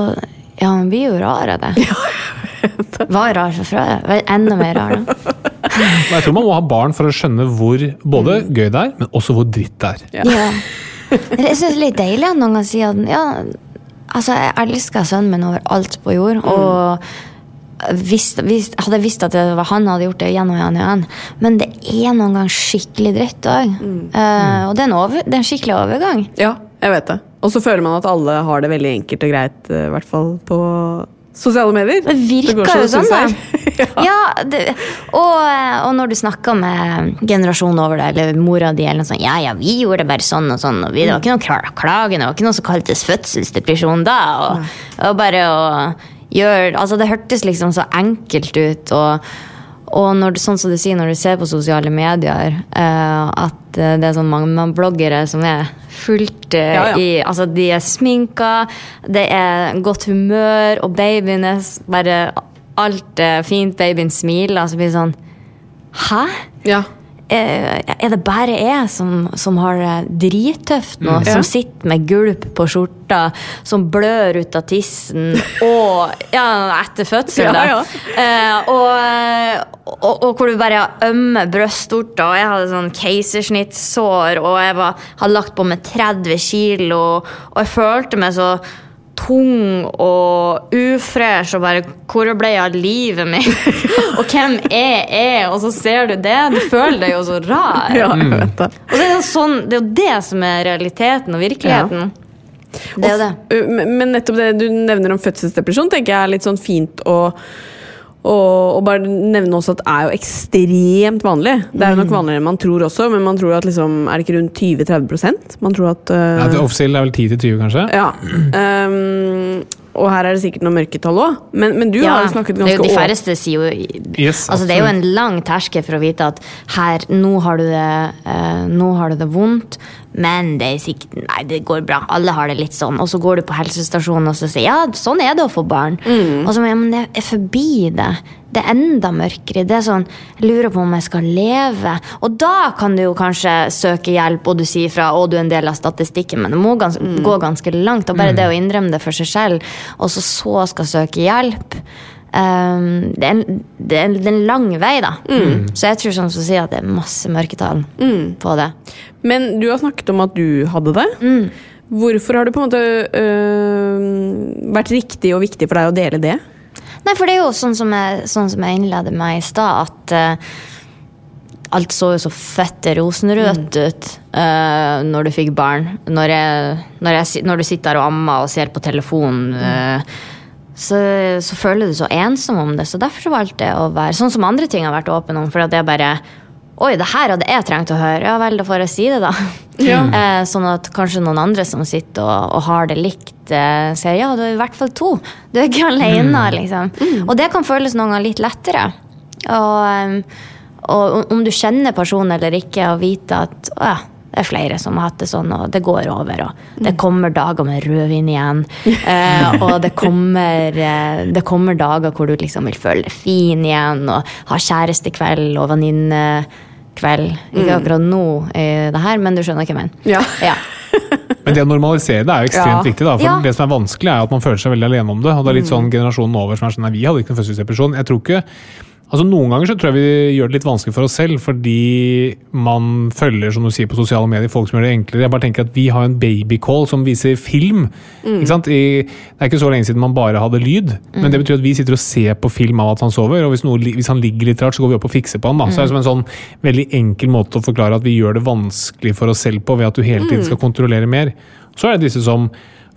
ja, han blir jo rar av det. Var rar fra før. Var Enda mer rar nå. Jeg tror man må ha barn for å skjønne hvor både gøy det er, men også hvor dritt det er. Ja. Ja. Jeg syns det er litt deilig at noen kan si at ja, altså jeg elsker sønnen min over alt på jord. Og visst, visst, hadde jeg visst at det var han hadde gjort det igjen og igjen, og igjen. Men det er noen ganger skikkelig dritt òg. og det er, en over, det er en skikkelig overgang. ja, jeg vet det. Og så føler man at alle har det veldig enkelt og greit, eh, i hvert fall på sosiale medier. Det virker jo sånn, da. ja. Ja, det, og, og når du snakker med generasjonen over deg, eller mora di, eller noe sånt Ja, ja, vi gjorde det bare sånn og sånn, og vi, det var ikke noe kla- klage, det var ikke noe som kaltes fødselsdepresjon da, og, og bare å gjøre Altså, det hørtes liksom så enkelt ut, og og når, du- sånn som du sier når du ser på sosiale medier, uh, at eh, det er sånn mange bloggere som er fullt uh, Ja, ja. i Altså, de er sminka, det er godt humør, og babyen er bare Alt er fint, babyen smiler, og så blir det sånn Hæ? Ja. Eh, Er det bare jeg som, som har det drittøft nå? Mm. Som sitter med gulp på skjorta, som blør ut av tissen, og Ja, etter fødsel, da. Ja, ja. Eh, og, og, og hvor du bare har ømme brystvorter, og jeg hadde sånn keisersnittsår, og jeg var, hadde lagt på meg 30 kilo, og jeg følte meg så tung og ufresh og bare Hvor ble jeg av livet mitt? og hvem er jeg? Og så ser du det. Du føler deg jo så rar. ja, jeg vet det. Og det er det, jo sånn, det er jo det som er realiteten og virkeligheten. Det er det. Men men nettopp det du nevner om fødselsdepresjon, tenker jeg er litt sånn fint å og, og bare nevne også at det er jo ekstremt vanlig. Det er jo Mm. nok vanligere enn man tror også, men man tror at liksom Er det ikke rundt 20-30% Man tror at uh, Ja, det er vel 10-20, kanskje? Ja. Um, og her er det sikkert noen mørketall òg, men, men du Ja, har jo snakket det ganske de færreste sier jo Yes, altså Det er jo en lang terskel for å vite at her, nå har du det, uh, nå har du det vondt, men det er sikkert Nei, det går bra. Alle har det litt sånn. Og så går du på helsestasjonen og så sier ja, sånn er det å få barn. Mm. Og så, ja, men jeg er forbi det. Det er enda mørkere. Det er sånn, Jeg lurer på om jeg skal leve. Og da kan du jo kanskje søke hjelp, og du sier fra og du er en del av statistikken, men det må gans Mm. gå ganske langt. Og bare det å innrømme det for seg selv, og så så skal søke hjelp um, det, er en, det, er en, det er en lang vei, da. Så jeg tror sånn som sier at det er masse mørketall på det. Men du har snakket om at du hadde det. Mm. Hvorfor har det på en måte øh, vært riktig og viktig for deg å dele det? Nei, for det er jo sånn som jeg, sånn som jeg innleder meg i stad, at uh, alt så jo så fette rosenrødt ut uh, når du fikk barn. Når, jeg, når, jeg, når du sitter der og ammer og ser på telefonen, Uh, så, så føler du så ensom om det. Så derfor så valgte jeg å være sånn som andre ting har vært åpen om. For at jeg bare Oi, det her hadde jeg trengt å høre. Ja vel, da får jeg si det, da. Ja. Eh, sånn at kanskje noen andre som sitter og, og har det likt, eh, sier ja, du er i hvert fall to. Du er ikke alene, liksom. Og det kan føles noen ganger litt lettere. Og, og om- du kjenner personen eller ikke, og vite at å, ja, det er flere som har hatt det sånn, og det går over. Og det kommer dager med rødvin igjen. Eh, og det kommer, eh, det kommer dager hvor du liksom vil føle deg fin igjen, og ha kjærestekveld og venninnekveld. Ikke akkurat nå i det her, men du skjønner hva jeg mener. Ja. Ja. Men det å normalisere det er jo ekstremt Ja. viktig. da, for Ja. Det som er vanskelig, er at man føler seg veldig alene om det. og det er litt sånn generasjonen over som er sånn, nei, vi hadde ikke noen fødselsdepresjon. Jeg tror ikke, altså Noen ganger så tror jeg vi gjør det litt vanskelig for oss selv, fordi man følger som du sier på sosiale medier, folk som gjør det enklere. Jeg bare tenker at Vi har en babycall som viser film. ikke sant? I, det er ikke så lenge siden man bare hadde lyd, men det betyr at vi sitter og ser på film av at han sover. og Hvis, noe, hvis han ligger litt rart, så går vi opp og fikser på han. da. Så det er som en sånn veldig enkel måte å forklare at vi gjør det vanskelig for oss selv på ved at du hele tiden skal kontrollere mer. Så er det disse som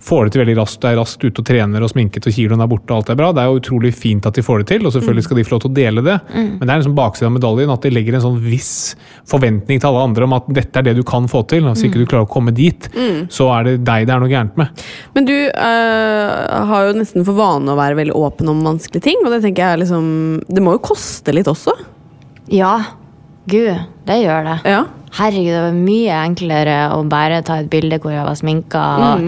får det til veldig raskt, er raskt ute og trener og sminket og kiloen er borte og alt er bra. Det er jo utrolig fint at de får det til, og selvfølgelig skal de få lov til å dele det. Men det er liksom baksiden av medaljen at de legger en sånn viss forventning til alle andre om at dette er det du kan få til. og Hvis ikke du klarer å komme dit, så er det deg det er noe gærent med. Men du øh, har jo nesten for vane å være veldig åpen om vanskelige ting, og det tenker jeg er liksom Det må jo koste litt også? ja. Gud, det gjør det. Ja. Herregud, det var mye enklere å bare ta et bilde hvor jeg var sminka og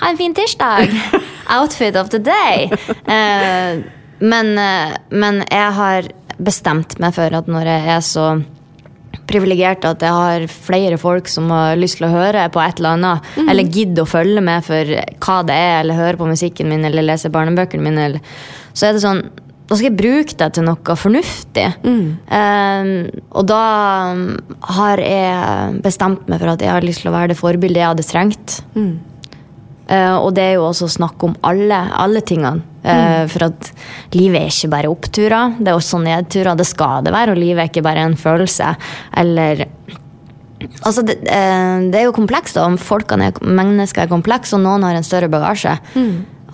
Ha en fin tirsdag! Outfit of the day! Eh, men, eh, men jeg har bestemt meg for at når jeg er så privilegert at jeg har flere folk som har lyst til å høre på et eller annet, eller gidder å følge med for hva det er, eller høre på musikken min, eller lese barnebøkene mine, eller, så er det sånn da skal jeg bruke det til noe fornuftig. Eh, og da um, har jeg bestemt meg for at jeg har lyst til å være det forbildet jeg hadde trengt. Eh, og det er jo også snakk om alle, alle tingene. Mm. For at livet er ikke bare oppturer, det er også nedturer. Det skal det være, og livet er ikke bare en følelse. Eller Altså, det, eh, det er jo komplekst, og folkene er, mennesker er komplekse, og noen har en større bagasje.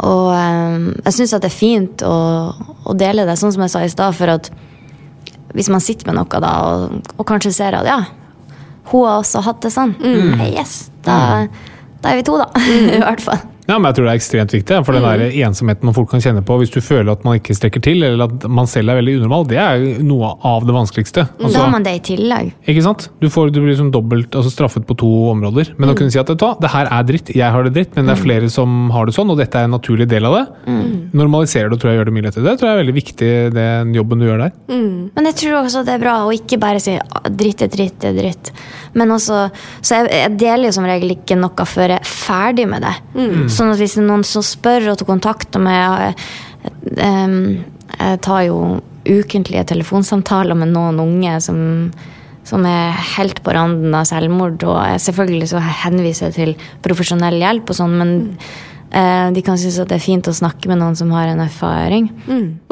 Og eh, jeg syns det er fint å, å dele det, sånn som jeg sa i stad, for at hvis man sitter med noe da, og, og kanskje ser at ja, hun har også hatt det sånn, yes, da, da er vi to, da. I hvert fall. Ja, men jeg tror det er ekstremt viktig. For den der ensomheten man folk kan kjenne på hvis du føler at man ikke strekker til, eller at man selv er veldig unormal, det er noe av det vanskeligste. Da Altså, har man det i tillegg. ikke sant? Du, får, du blir liksom dobbelt altså straffet på to områder. Men å kunne si at det du det her er dritt, jeg har det dritt, men det er flere som har det sånn, og dette er en naturlig del av det. Normaliserer det tror jeg gjør det mye lettere. Det tror jeg er veldig viktig, den jobben du gjør der. Men jeg tror også det er bra å ikke bare si «Ah, dritt er dritt, er dritt. Men også, så jeg, jeg deler jo som regel ikke noe før jeg er ferdig med det. Sånn at hvis det er noen som spør og tar kontakt med meg jeg, em, jeg tar jo ukentlige telefonsamtaler med noen unge som, som er helt på randen av selvmord. Og selvfølgelig så henviser jeg til profesjonell hjelp og sånn, men eh, de kan synes at det er fint å snakke med noen som har en erfaring.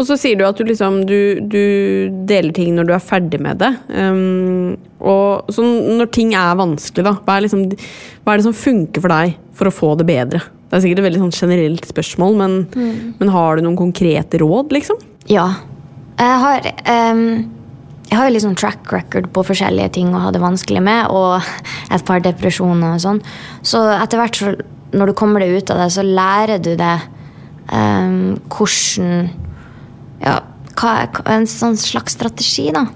Og så sier du at du liksom du, du deler ting når du er ferdig med det. Um, og så når ting er vanskelig, da, hva er, liksom, hva er det som funker for deg for å få det bedre? Det er sikkert et veldig sånn generelt spørsmål, men, men har du noen konkrete råd, liksom? Ja. Jeg har um Jeg har jo sånn track record på forskjellige ting å ha det vanskelig med, og et par depresjoner og sånn. Så etter hvert, så, når du kommer deg ut av det, så lærer du det um, hvordan Ja, hva, en sånn slags strategi, da.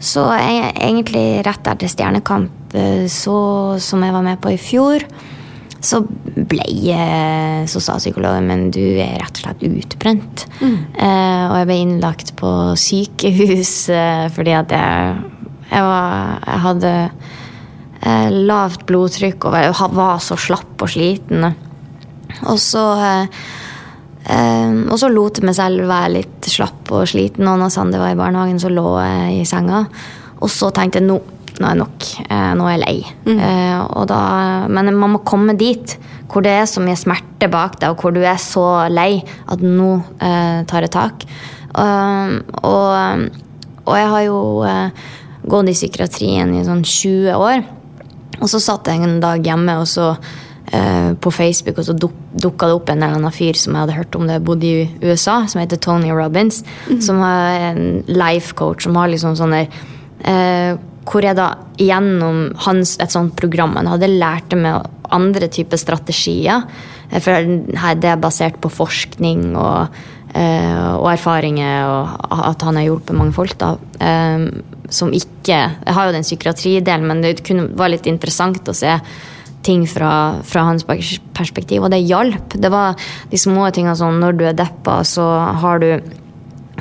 Så jeg, egentlig rett etter Stjernekamp, eh, så, som jeg var med på i fjor, så ble Så sa psykologen men du er rett og slett utbrent. Eh, og jeg ble innlagt på sykehus eh, fordi at jeg, jeg, var, jeg hadde eh, lavt blodtrykk og jeg var så slapp og sliten. Og så eh, eh, Og så lot jeg meg selv være litt slapp og sliten. Og når Sander var i barnehagen, så lå jeg i senga. Og så tenkte jeg nå, nå er nok. Eh, nå er jeg lei. Mm. og da, men man må komme dit hvor det er så mye smerte bak deg, og hvor du er så lei at nå eh, tar det tak. Um, og, og jeg har jo eh, gått i psykiatrien i sånn 20 år. Og så satt jeg en dag hjemme og så eh, på Facebook, og så duk, dukka det opp en eller annen fyr som jeg hadde hørt om det bodde i USA, som heter Tony Robbins. Som er en life coach som har liksom sånne eh, Hvor jeg da gjennom hans, et sånt program han hadde lært meg andre typer strategier. Eh, For det er basert på forskning og, eh, og erfaringer, og at han har hjulpet mange folk. da, eh, som ikke Jeg har jo den psykiatridelen, men det kunne, var litt interessant å se ting fra, fra hans perspektiv, og det hjalp. Det var de små tingene sånn når du er deppa, så har du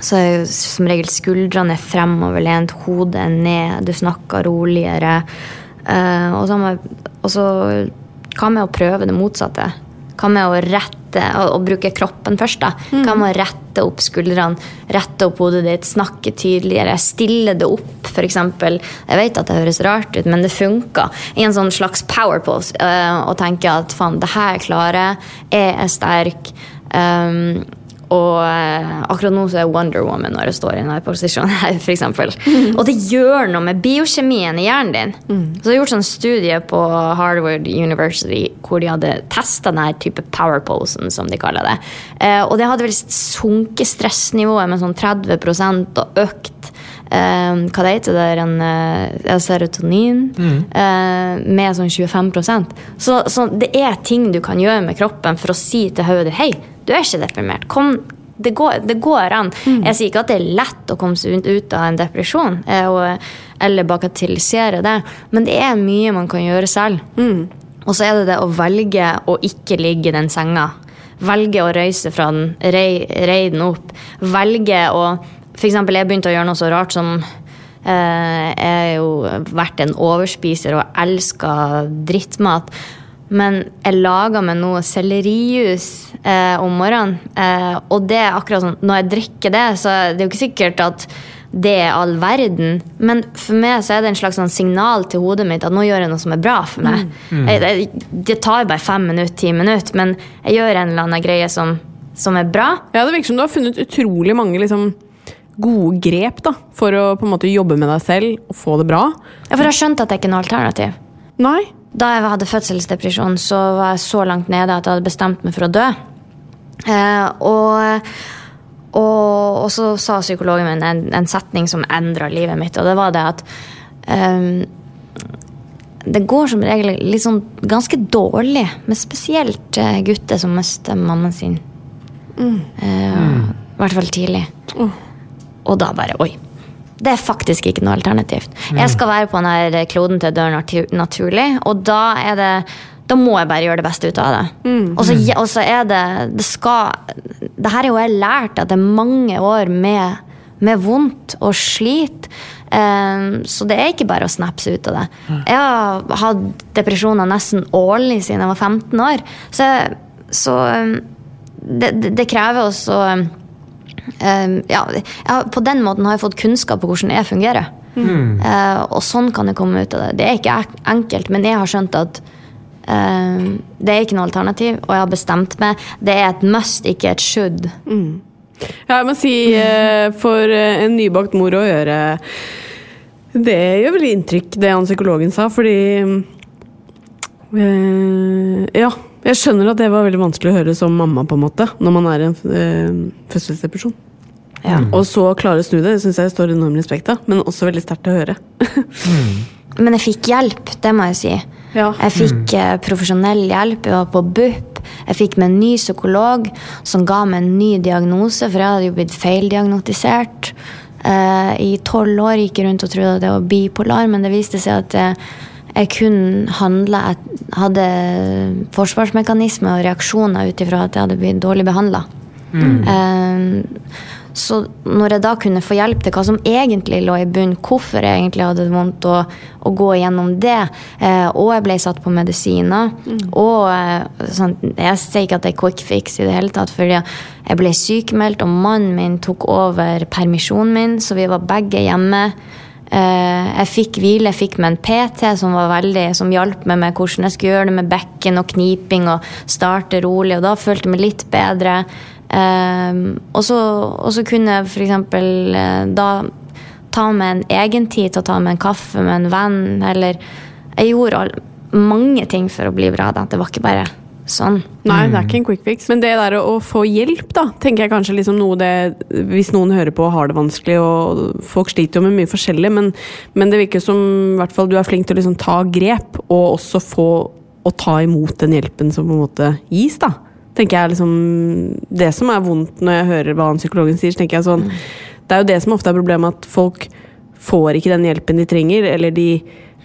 så er jo som regel skuldrene fremoverlent, hodet er ned, du snakker roligere. Uh, og, så, med, og så hva med å prøve det motsatte? Hva med å rette og, å bruke kroppen først? da? Hva med å rette opp skuldrene, rette opp hodet ditt, snakke tydeligere, stille det opp, f.eks. Jeg vet at det høres rart ut, men det funka. I en sånn slags power pose. Uh, og tenke at faen, det her klarer jeg, jeg er sterk. Um, og eh, akkurat nå så er Wonder Woman når jeg står i denne posisjonen her, for eksempel. Og det gjør noe med biokjemien i hjernen din. Så jeg har gjort sånn studie på Harvard University hvor de hadde testa denne type power posen, som de kaller det. Eh, og det hadde vel sunket stressnivået med sånn 30 og økt eh, hva det heter det, en, eh, serotonin eh, med sånn 25 så, så det er ting du kan gjøre med kroppen for å si til hodet ditt hei, du er ikke deprimert. Kom, det, går, det går an. Jeg sier ikke at det er lett å komme seg ut, av en depresjon eh, og, eller bagatellisere det, men det er mye man kan gjøre selv. Og så er det det å velge å ikke ligge i den senga. Velge å røyse fra den, rei, rei den opp. Velge å eksempel, jeg begynte å gjøre noe så rart som eh, Jeg har jo vært en overspiser og elska drittmat. Men jeg lager meg noe sellerijus eh, om morgenen. Eh, og det er akkurat sånn, når jeg drikker det, så er det jo ikke sikkert at det er all verden. Men for meg så er det en slags sånn signal til hodet mitt at nå gjør jeg noe som er bra for meg. Jeg, det, det tar bare fem minutter, ti minutter, men jeg gjør en eller annen greie som, som er bra. Ja, Det virker som du har funnet utrolig mange liksom, gode grep da, for å på en måte jobbe med deg selv og få det bra. Ja, For jeg har skjønt at det ikke er noe alternativ. Nei. Da jeg hadde fødselsdepresjon, så var jeg så langt nede at jeg hadde bestemt meg for å dø. Eh, og, og, og så sa psykologen min en, en setning som endra livet mitt, og det var det at eh, det går som regel litt sånn ganske dårlig med spesielt eh, gutter som mister mammaen sin. Eh, I hvert fall tidlig. Og da bare Oi. Det er faktisk ikke noe alternativt. Jeg skal være på denne kloden til dør natu naturlig, og da er det da må jeg bare gjøre det beste ut av det. Og, så, og så er det Det skal Det her er jo jeg lært at det er mange år med, med vondt og slit. Um, så det er ikke bare å snapse ut av det. Jeg har hatt depresjoner nesten årlig siden jeg var 15 år. Så, så eh, det, det, det krever også eh, ja, ja, På den måten har jeg fått kunnskap på hvordan jeg fungerer. Eh, og sånn kan jeg komme ut av det. Det er ikke enkelt, men jeg har skjønt at eh, det er ikke noe alternativ, og jeg har bestemt meg. Det er et must, ikke et should. Ja, jeg må si eh, for eh, en nybakt mor å gjøre Det gjør veldig inntrykk, det han psykologen sa, fordi eh, Ja. Jeg skjønner at det var veldig vanskelig å høre som mamma, på en måte, når man er i en øh, fødselsdepresjon. Ja. Og så klare å snu det, det syns jeg står enorm respekt av, men også veldig sterkt å høre. Men jeg fikk hjelp, det må jeg si. Ja. Jeg fikk mm. profesjonell hjelp. Jeg var på BUP. Jeg fikk med en ny psykolog som ga meg en ny diagnose, for jeg hadde jo blitt feildiagnotisert. Uh, I tolv år gikk jeg rundt og trodde at det var bipolar, men det viste seg at jeg, jeg kun handla Jeg hadde forsvarsmekanismer og reaksjoner ut ifra at jeg hadde blitt dårlig behandla. Så når jeg da kunne få hjelp til hva som egentlig lå i bunnen, hvorfor jeg egentlig hadde det vondt, og, og gå gjennom det, eh, og jeg ble satt på medisiner og eh, sånn, Jeg sier ikke at det er quick fix i det hele tatt, fordi jeg ble sykemeldt, og mannen min tok over permisjonen min, så vi var begge hjemme. Eh, jeg fikk hvile, jeg fikk med en PT som, var veldig, som hjalp meg med hvordan jeg skulle gjøre det med bekken og kniping og starte rolig, og da følte jeg meg litt bedre. Eh, og, så, og så kunne jeg f.eks. Uh, da ta med en egen tid til å ta med en kaffe med en venn, eller Jeg gjorde mange ting for å bli bra. Det var ikke bare sånn. Nei, det er ikke en quick fix. Men det der å få hjelp, da, tenker jeg kanskje liksom noe det Hvis noen hører på og har det vanskelig, og folk sliter jo med mye forskjellig, men, men det virker som i hvert fall du er flink til å liksom ta grep, og også få å ta imot den hjelpen som på en måte gis, da. Tenker jeg liksom Det som er vondt når jeg hører hva han psykologen sier, så tenker jeg sånn Det er jo det som ofte er problemet, at folk får ikke den hjelpen de trenger, eller de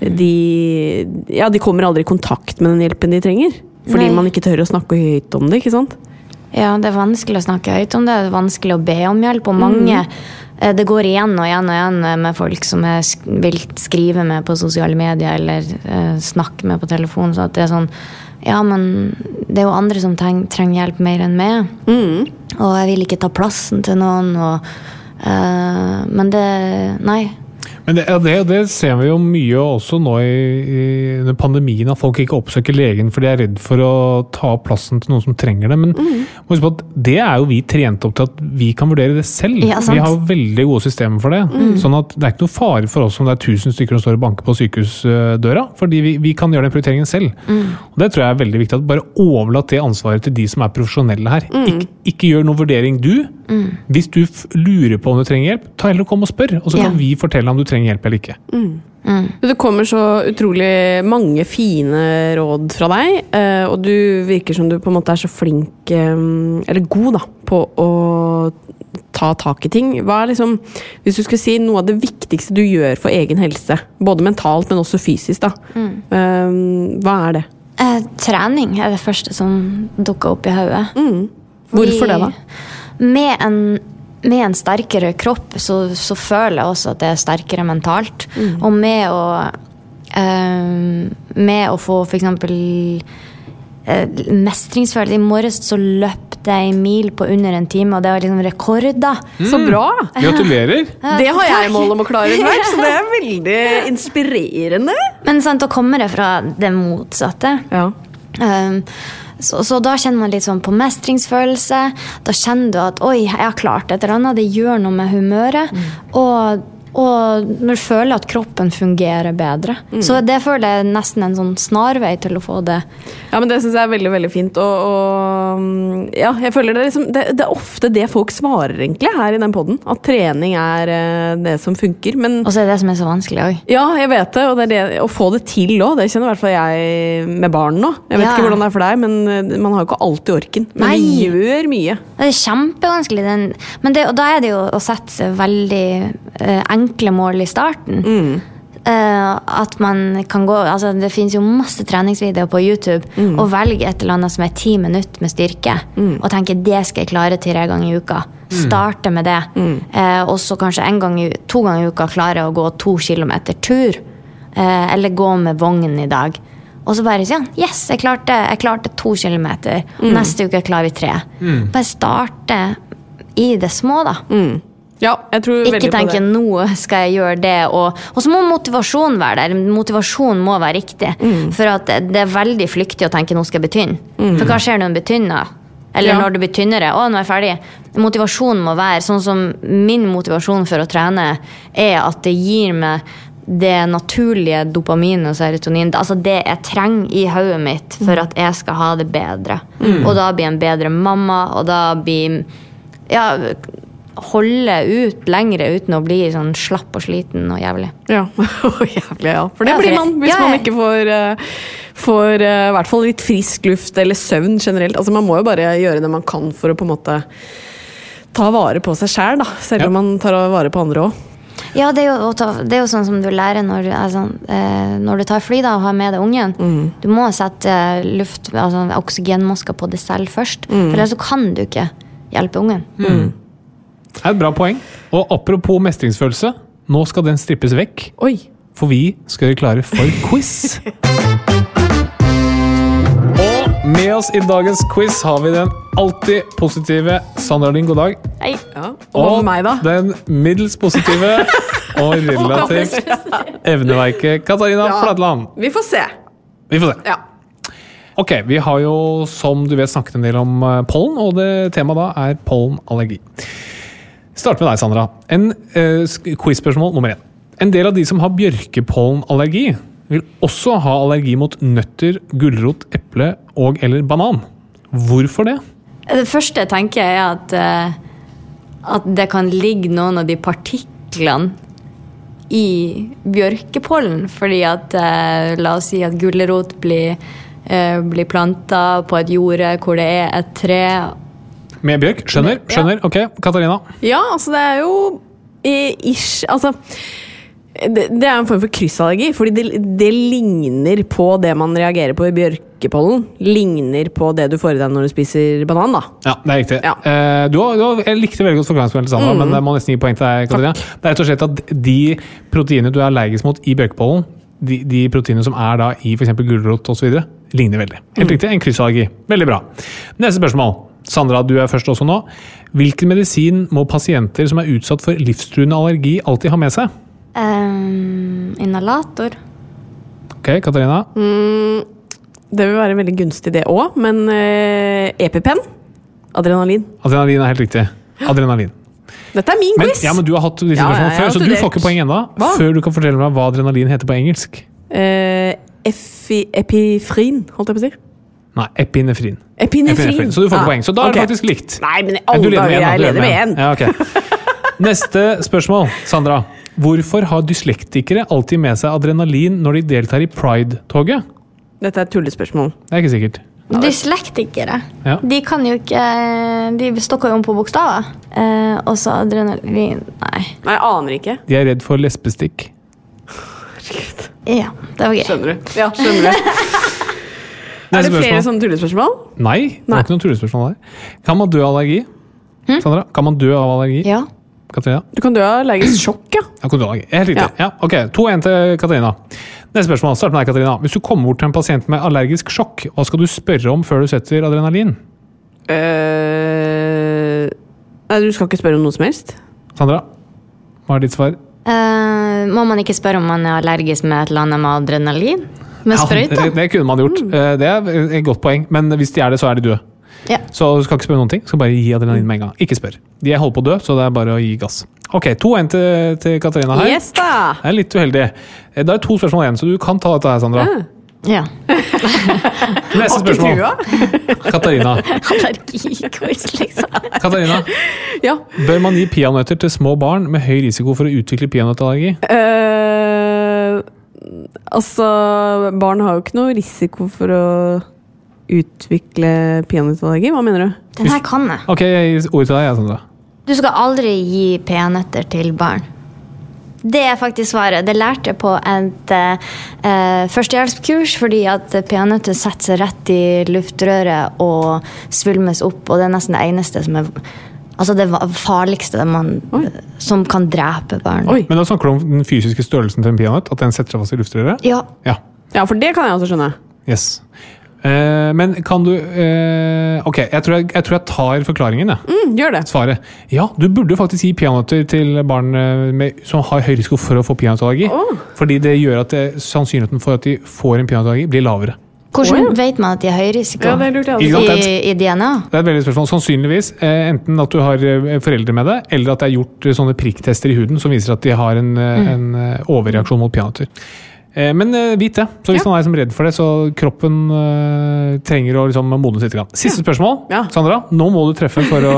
de, ja, de kommer aldri i kontakt med den hjelpen de trenger. Fordi Nei. man ikke tør å snakke høyt om det. ikke sant? Ja, det er vanskelig å snakke høyt om det. Det er vanskelig å be om hjelp. Og mange mm. Det går igjen og igjen og igjen med folk som jeg vil skrive med på sosiale medier eller eh, snakke med på telefon. Så at det er sånn Ja, men det er jo andre som treng, trenger hjelp mer enn meg. Og jeg vil ikke ta plassen til noen. Og, eh, men det Nei. Men det, ja, det, det ser vi jo mye også nå i, i under pandemien, at folk ikke oppsøker legen fordi de er redd for å ta opp plassen til noen som trenger det. Men at det er jo vi trent opp til at vi kan vurdere det selv. Ja, vi har veldig gode systemer for det. Sånn at det er ikke noe fare for oss om det er 1000 stykker som står og banker på sykehusdøra, fordi vi, vi kan gjøre den prioriteringen selv. Og Det tror jeg er veldig viktig. at Bare overlat det ansvaret til de som er profesjonelle her. Ikke, ikke gjør noen vurdering du. Hvis du lurer på om du trenger hjelp, ta heller og kom og spør, og så Ja. kan vi fortelle om du trenger hjelp eller ikke. Det kommer så utrolig mange fine råd fra deg, eh, og du virker som du på en måte er så flink, eh, eller god, da, på å ta tak i ting. Hva er liksom, hvis du skulle si noe av det viktigste du gjør for egen helse, både mentalt, men også fysisk, da. mm. Hva er det? Eh, trening er det første som dukker opp i hodet. Hvorfor det, da? Med en, med en sterkere kropp så, så føler jeg også at det er sterkere mentalt. Og med å eh, Med å få f.eks. Uh, mestringsfølelse. I morges så løpte jeg en mil på under en time, og det var liksom rekorder. Så bra! Gratulerer! Det har jeg mål om å klare snart, så det er veldig inspirerende. Men sant, da kommer det fra det motsatte. Ja. Um, så, så da kjenner man litt sånn på mestringsfølelse. Da kjenner du at oi, jeg har klart et eller annet. Det gjør noe med humøret. Og Og du føler at kroppen fungerer bedre. Så det føler jeg nesten en sånn snarvei til å få det. Ja, men Det syns jeg er veldig veldig fint. Og, og mm, ja, jeg føler det, liksom, det, det er ofte det folk svarer egentlig her i den poden. At trening er eh, det som funker. Men Og så er det det som er så vanskelig òg. ja, jeg vet det. Og det er det, å få det til òg, det kjenner i hvert fall jeg med barn nå. Jeg vet Ja. ikke hvordan det er for deg, men eh, man har jo ikke alltid orken. Men Nei. vi gjør mye. Det er kjempevanskelig. Den, men det, og da er det jo å sette seg veldig enkle mål i starten. Eh, at man kan gå altså Det finnes jo masse treningsvideoer på YouTube. Og velge et eller annet som er ti minutter med styrke. Og tenke det skal jeg klare tre ganger i uka. Starte med det. Uh, og så kanskje en gang, to ganger i uka klare å gå to kilometer tur. Uh, eller gå med vogn i dag. Og så bare si ja, yes, jeg klarte, jeg klarte to kilometer. Neste uke klarer vi tre. Bare starte i det små, da. Ja, jeg tror Ikke tenke nå skal jeg gjøre det. Og, og så må motivasjonen være der. Motivasjonen må være riktig. Mm. For at det, er veldig flyktig å tenke nå skal jeg bli tynn. For hva skjer når du blir tynn? Eller Ja. når du blir tynnere? Å, nå er jeg ferdig. Motivasjonen må være sånn som min motivasjon for å trene er at det gir meg det naturlige dopamin og serotonin. Altså det jeg trenger i hodet mitt for Mm. at jeg skal ha det bedre. Og da bli en bedre mamma, og da bli ja, holde ut lengre uten å bli sånn slapp og sliten og jævlig. Ja, og Jævlig, ja. For det Ja, blir man hvis ja, man ikke får, eh, får eh, i hvert fall litt frisk luft eller søvn generelt. Altså Man må jo bare gjøre det man kan for å på en måte ta vare på seg sjæl. Selv Ja. om man tar vare på andre òg. Ja, det er, jo, det er jo sånn som du lærer når, altså, eh, når du tar fly da, og har med deg ungen. Du må sette luft, altså, oksygenmasker på deg selv først. For ellers så kan du ikke hjelpe ungen. Det er et bra poeng. Og apropos mestringsfølelse, nå skal den strippes vekk. Oi. For vi skal gjøre klare for quiz. Og med oss i dagens quiz har vi den alltid positive Sandra Lyng, god dag. Hei. Ja. Og Og meg, da? den middels positive og relativt evneveike Katarina Ja. Flatland. Vi får se. Vi får se. Ja. Ok, vi har jo som du vet snakket en del om eh, pollen, og det temaet da er pollenallergi. Start med deg, Sandra. En uh, quiz-spørsmål nummer én. En del av de som har bjørkepollenallergi, vil også ha allergi mot nøtter, gulrot, eple og eller banan. Hvorfor det? Det første jeg tenker er at, eh, at det kan ligge noen av de partiklene i bjørkepollen. Fordi at eh, la oss si at gulrot blir, eh, blir planta på et jorde hvor det er et tre. Med bjørk? Skjønner. Skjønner. Ok, Katarina. Ja, altså det er jo eh, ish Altså det, det er en form for kryssallergi, fordi det, det ligner på det man reagerer på i bjørkepollen. Ligner på det du får i deg når du spiser banan, da. Ja, det er riktig. Ja. Eh, du, har, du har, jeg likte veldig godt forklaringsmodellen til Sandra, men jeg må nesten gi poeng til deg, Katarina. Det er rett og slett at de proteinene du er allergisk mot i bjørkepollen, de, de proteinene som er da i f.eks. gulrot osv., ligner veldig. Helt riktig, en kryssallergi. Veldig bra. Neste spørsmål. Sandra, du er først også nå. Hvilken medisin må pasienter som er utsatt for livstruende allergi, alltid ha med seg? Um, inhalator. Ok, Katarina. Det vil være veldig gunstig, det òg, men uh, EpiPen Adrenalin. Adrenalin er helt riktig. Adrenalin. Dette er min Men, ja, men du har hatt disse Ja, ja, spørsmålene før, så du får ikke poeng ennå. Før du kan fortelle meg hva adrenalin heter på engelsk. Uh, epifrin, holdt jeg på å si. Nei, epinefrin. Epinefrin. Epinefrin. Så du får ikke Ah, poeng. Så da er det faktisk likt. Nei, men alle du leder med dager, jeg leder med én. Ja, okay. Neste spørsmål, Sandra. Hvorfor har dyslektikere alltid med seg adrenalin når de deltar i pride-toget? Dette er et tullespørsmål. Det er ikke sikkert. Dyslektikere. Ja. De kan jo ikke De stokker jo om på bokstaver. Eh, og så adrenalin Nei. Nei, jeg aner ikke. De er redd for lesbestikk. Ja, det var gøy. Skjønner du? Ja, skjønner du. Er det flere sånne tullespørsmål? Nei, det var ikke noen tullespørsmål der. Kan man dø av allergi? Sandra, kan man dø av allergi? Ja. Katarina? Du kan dø av allergisk sjokk, ja. Ja, kan du dø av allergi. Helt riktig. Ja. ok, 2-1 til Katarina. Neste spørsmål. Start med deg, Katarina. Hvis du kommer bort til en pasient med allergisk sjokk, hva skal du spørre om før du setter adrenalin? Uh, nei, du skal ikke spørre om noe som helst? Sandra, hva er ditt svar? Uh, må man ikke spørre om man er allergisk med et eller annet med adrenalin? Med Ja, sprøyte? det, det kunne man gjort. Mm. Det er et godt poeng, men hvis de er det, så er de døde. Ja. Så du skal ikke spørre noen ting. Skal bare gi adrenalin med en gang. Ikke spør. De holder på å dø, så det er bare å gi gass. Ok, 2-1 til, til Katarina her. Yes da! Det er litt uheldig. Eh, Det er to spørsmål igjen, så du kan ta dette her, Sandra. ja. Neste spørsmål. Katarina. Allergiquiz, liksom. Katarina. Ja. Bør man gi peanøtter til små barn med høy risiko for å utvikle peanøttallergi? Eh, altså, barn har jo ikke noe risiko for å utvikle peanøttallergi. Hva mener du? Den her kan jeg. Ok, jeg gir ordet til deg, jeg, Sandra. Du skal aldri gi peanøtter til barn. Det er faktisk svaret. Det lærte jeg på et eh, førstehjelpskurs fordi at peanøtter setter seg rett i luftrøret og svulmes opp, og det er nesten det eneste som er Altså det farligste man, som kan drepe barn. Oi. Men da snakker du om den fysiske størrelsen til en peanøtt? At den setter seg fast i luftrøret? Ja, Ja. Ja, for det kan jeg også skjønne. Yes. Uh, men kan du uh, Ok, jeg tror jeg, jeg tror jeg tar forklaringen, jeg. Mm, gjør det. Svaret. Ja, du burde faktisk gi peanøtter til barn eh, med, som har høy risiko for å få peanøttallergi. Oh. Fordi det gjør at det, sannsynligheten for at de får en peanøttallergi, blir lavere. Hvordan oh, ja. vet man at de har høy risiko? Ja? I, I DNA? Det er et veldig spørsmål. Sannsynligvis eh, enten at du har eh, foreldre med det, eller at det er gjort eh, sånne prikktester i huden som viser at de har en, mm. en overreaksjon mot peanøtter. Eh, men vit det. Så hvis Ja. man er redd for det, så kroppen uh, trenger å liksom modnes litt. Grann. Siste spørsmål. Ja. Sandra, nå må du treffe for å,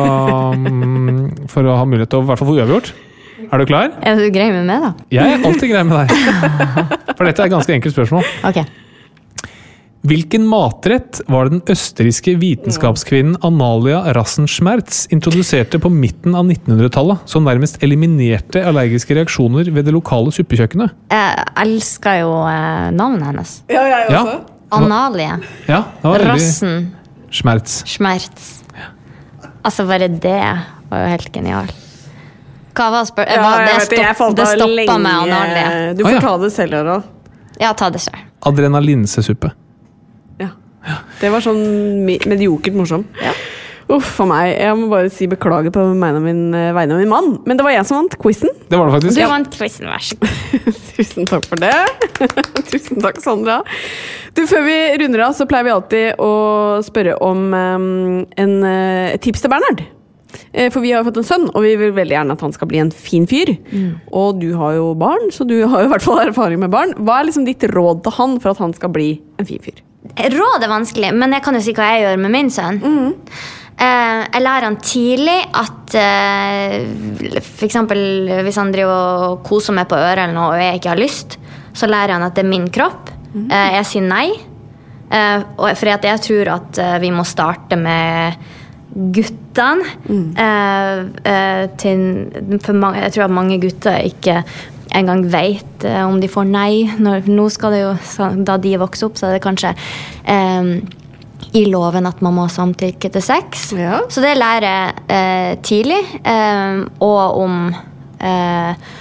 mm, for å ha mulighet til å i hvert fall få uavgjort. Er du klar? Er du grei med meg, da? Jeg er alltid grei med deg. For dette er et ganske enkelt spørsmål. Ok. Hvilken matrett var det den østerrikske vitenskapskvinnen Analia Rassenschmerz introduserte på midten av 1900-tallet, som nærmest eliminerte allergiske reaksjoner ved det lokale suppekjøkkenet? Jeg elsker jo eh, navnet hennes. Ja, jeg Ja. også. Ja, det var Rassen Schmerz. Schmerz. Altså, bare det var jo helt genialt. Hva var spørsmålet? Ja, det det, jeg stopp, det stoppa med Analia. Du får får ja. ta det selv, Harald. Ja, ta det selv. Adrenalinsesuppe. Ja. Det var sånn mediokert morsom. Uff a meg. Jeg må bare si beklager på vegne av min, eh, vegne av min mann. Men det var jeg som vant quizen. Det var det faktisk. Du vant quizen, vær så god. Tusen takk for det. Tusen takk, Sandra. Du, Før vi runder av, så pleier vi alltid å spørre om um, en, eh, et tips til Bernhard. Eh, For vi har jo fått en sønn, og vi vil veldig gjerne at han skal bli en fin fyr. Og du har jo barn, så du har jo i hvert fall erfaring med barn. Hva er liksom ditt råd til han for at han skal bli en fin fyr? Råd er vanskelig, men jeg kan jo si hva jeg gjør med min sønn. Eh, jeg lærer han tidlig at eh, for eksempel hvis han driver og koser meg på øret eller noe, og jeg ikke har lyst, så lærer han at det er min kropp. Eh, jeg sier nei. Eh, fordi jeg tror at eh, vi må starte med guttene. Eh, eh, til, for mange, jeg tror at mange gutter ikke engang vet eh, om de får nei. Når, nå skal det jo, Da de vokser opp, så er det kanskje eh, i loven at man må samtykke til sex. Ja. Så det lærer jeg eh, tidlig. Eh, og om eh,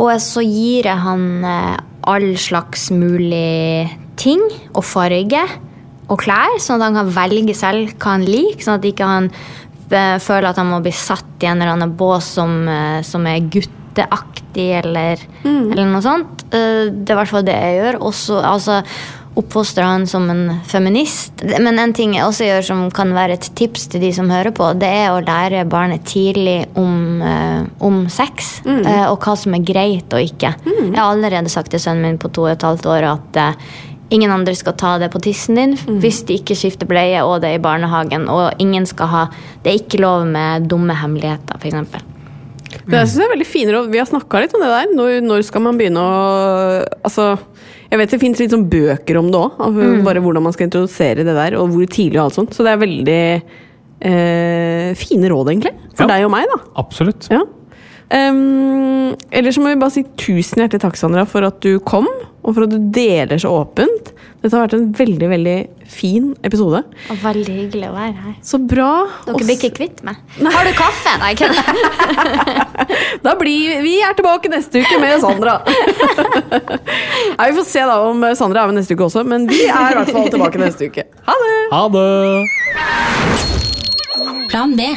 Og så gir jeg han eh, all slags mulig ting og farge og klær, sånn at han kan velge selv hva han liker. Sånn at ikke han føler at han må bli satt i en eller annen bås som, som er gutteaktig, eller, eller noe sånt. Eh, det er i hvert fall det jeg gjør. Også, altså, Oppfostra han som en feminist. Men en ting jeg også gjør som kan være et tips til de som hører på, det er å lære barnet tidlig om, eh, om sex. eh, og hva som er greit og ikke. Jeg har allerede sagt til sønnen min på to og et halvt år at ingen andre skal ta det på tissen din hvis de ikke skifter bleie og det er i barnehagen. Og ingen skal ha Det er ikke lov med dumme hemmeligheter, f.eks. Det synes jeg er veldig fine råd. Vi har snakka litt om det der. Når, når skal man begynne å Altså, jeg vet det fins litt sånn bøker om det òg. Bare hvordan man skal introdusere det der, og hvor tidlig og alt sånt. Så det er veldig eh, fine råd, egentlig. For Ja. deg og meg, da. Absolutt. Ja. Um, ellers så må vi bare si tusen hjertelig takk, Sandra, for at du kom, og for at du deler så åpent. Dette har vært en veldig, veldig fin episode. Og veldig hyggelig å være her. Så bra. Dere blir ikke kvitt meg. Har du kaffe? Nei, kødder. Da blir vi er tilbake neste uke med Sandra. Nei, vi får se da om Sandra er med neste uke også, men vi er i hvert fall tilbake neste uke. Ha det! Ha det! Plan B.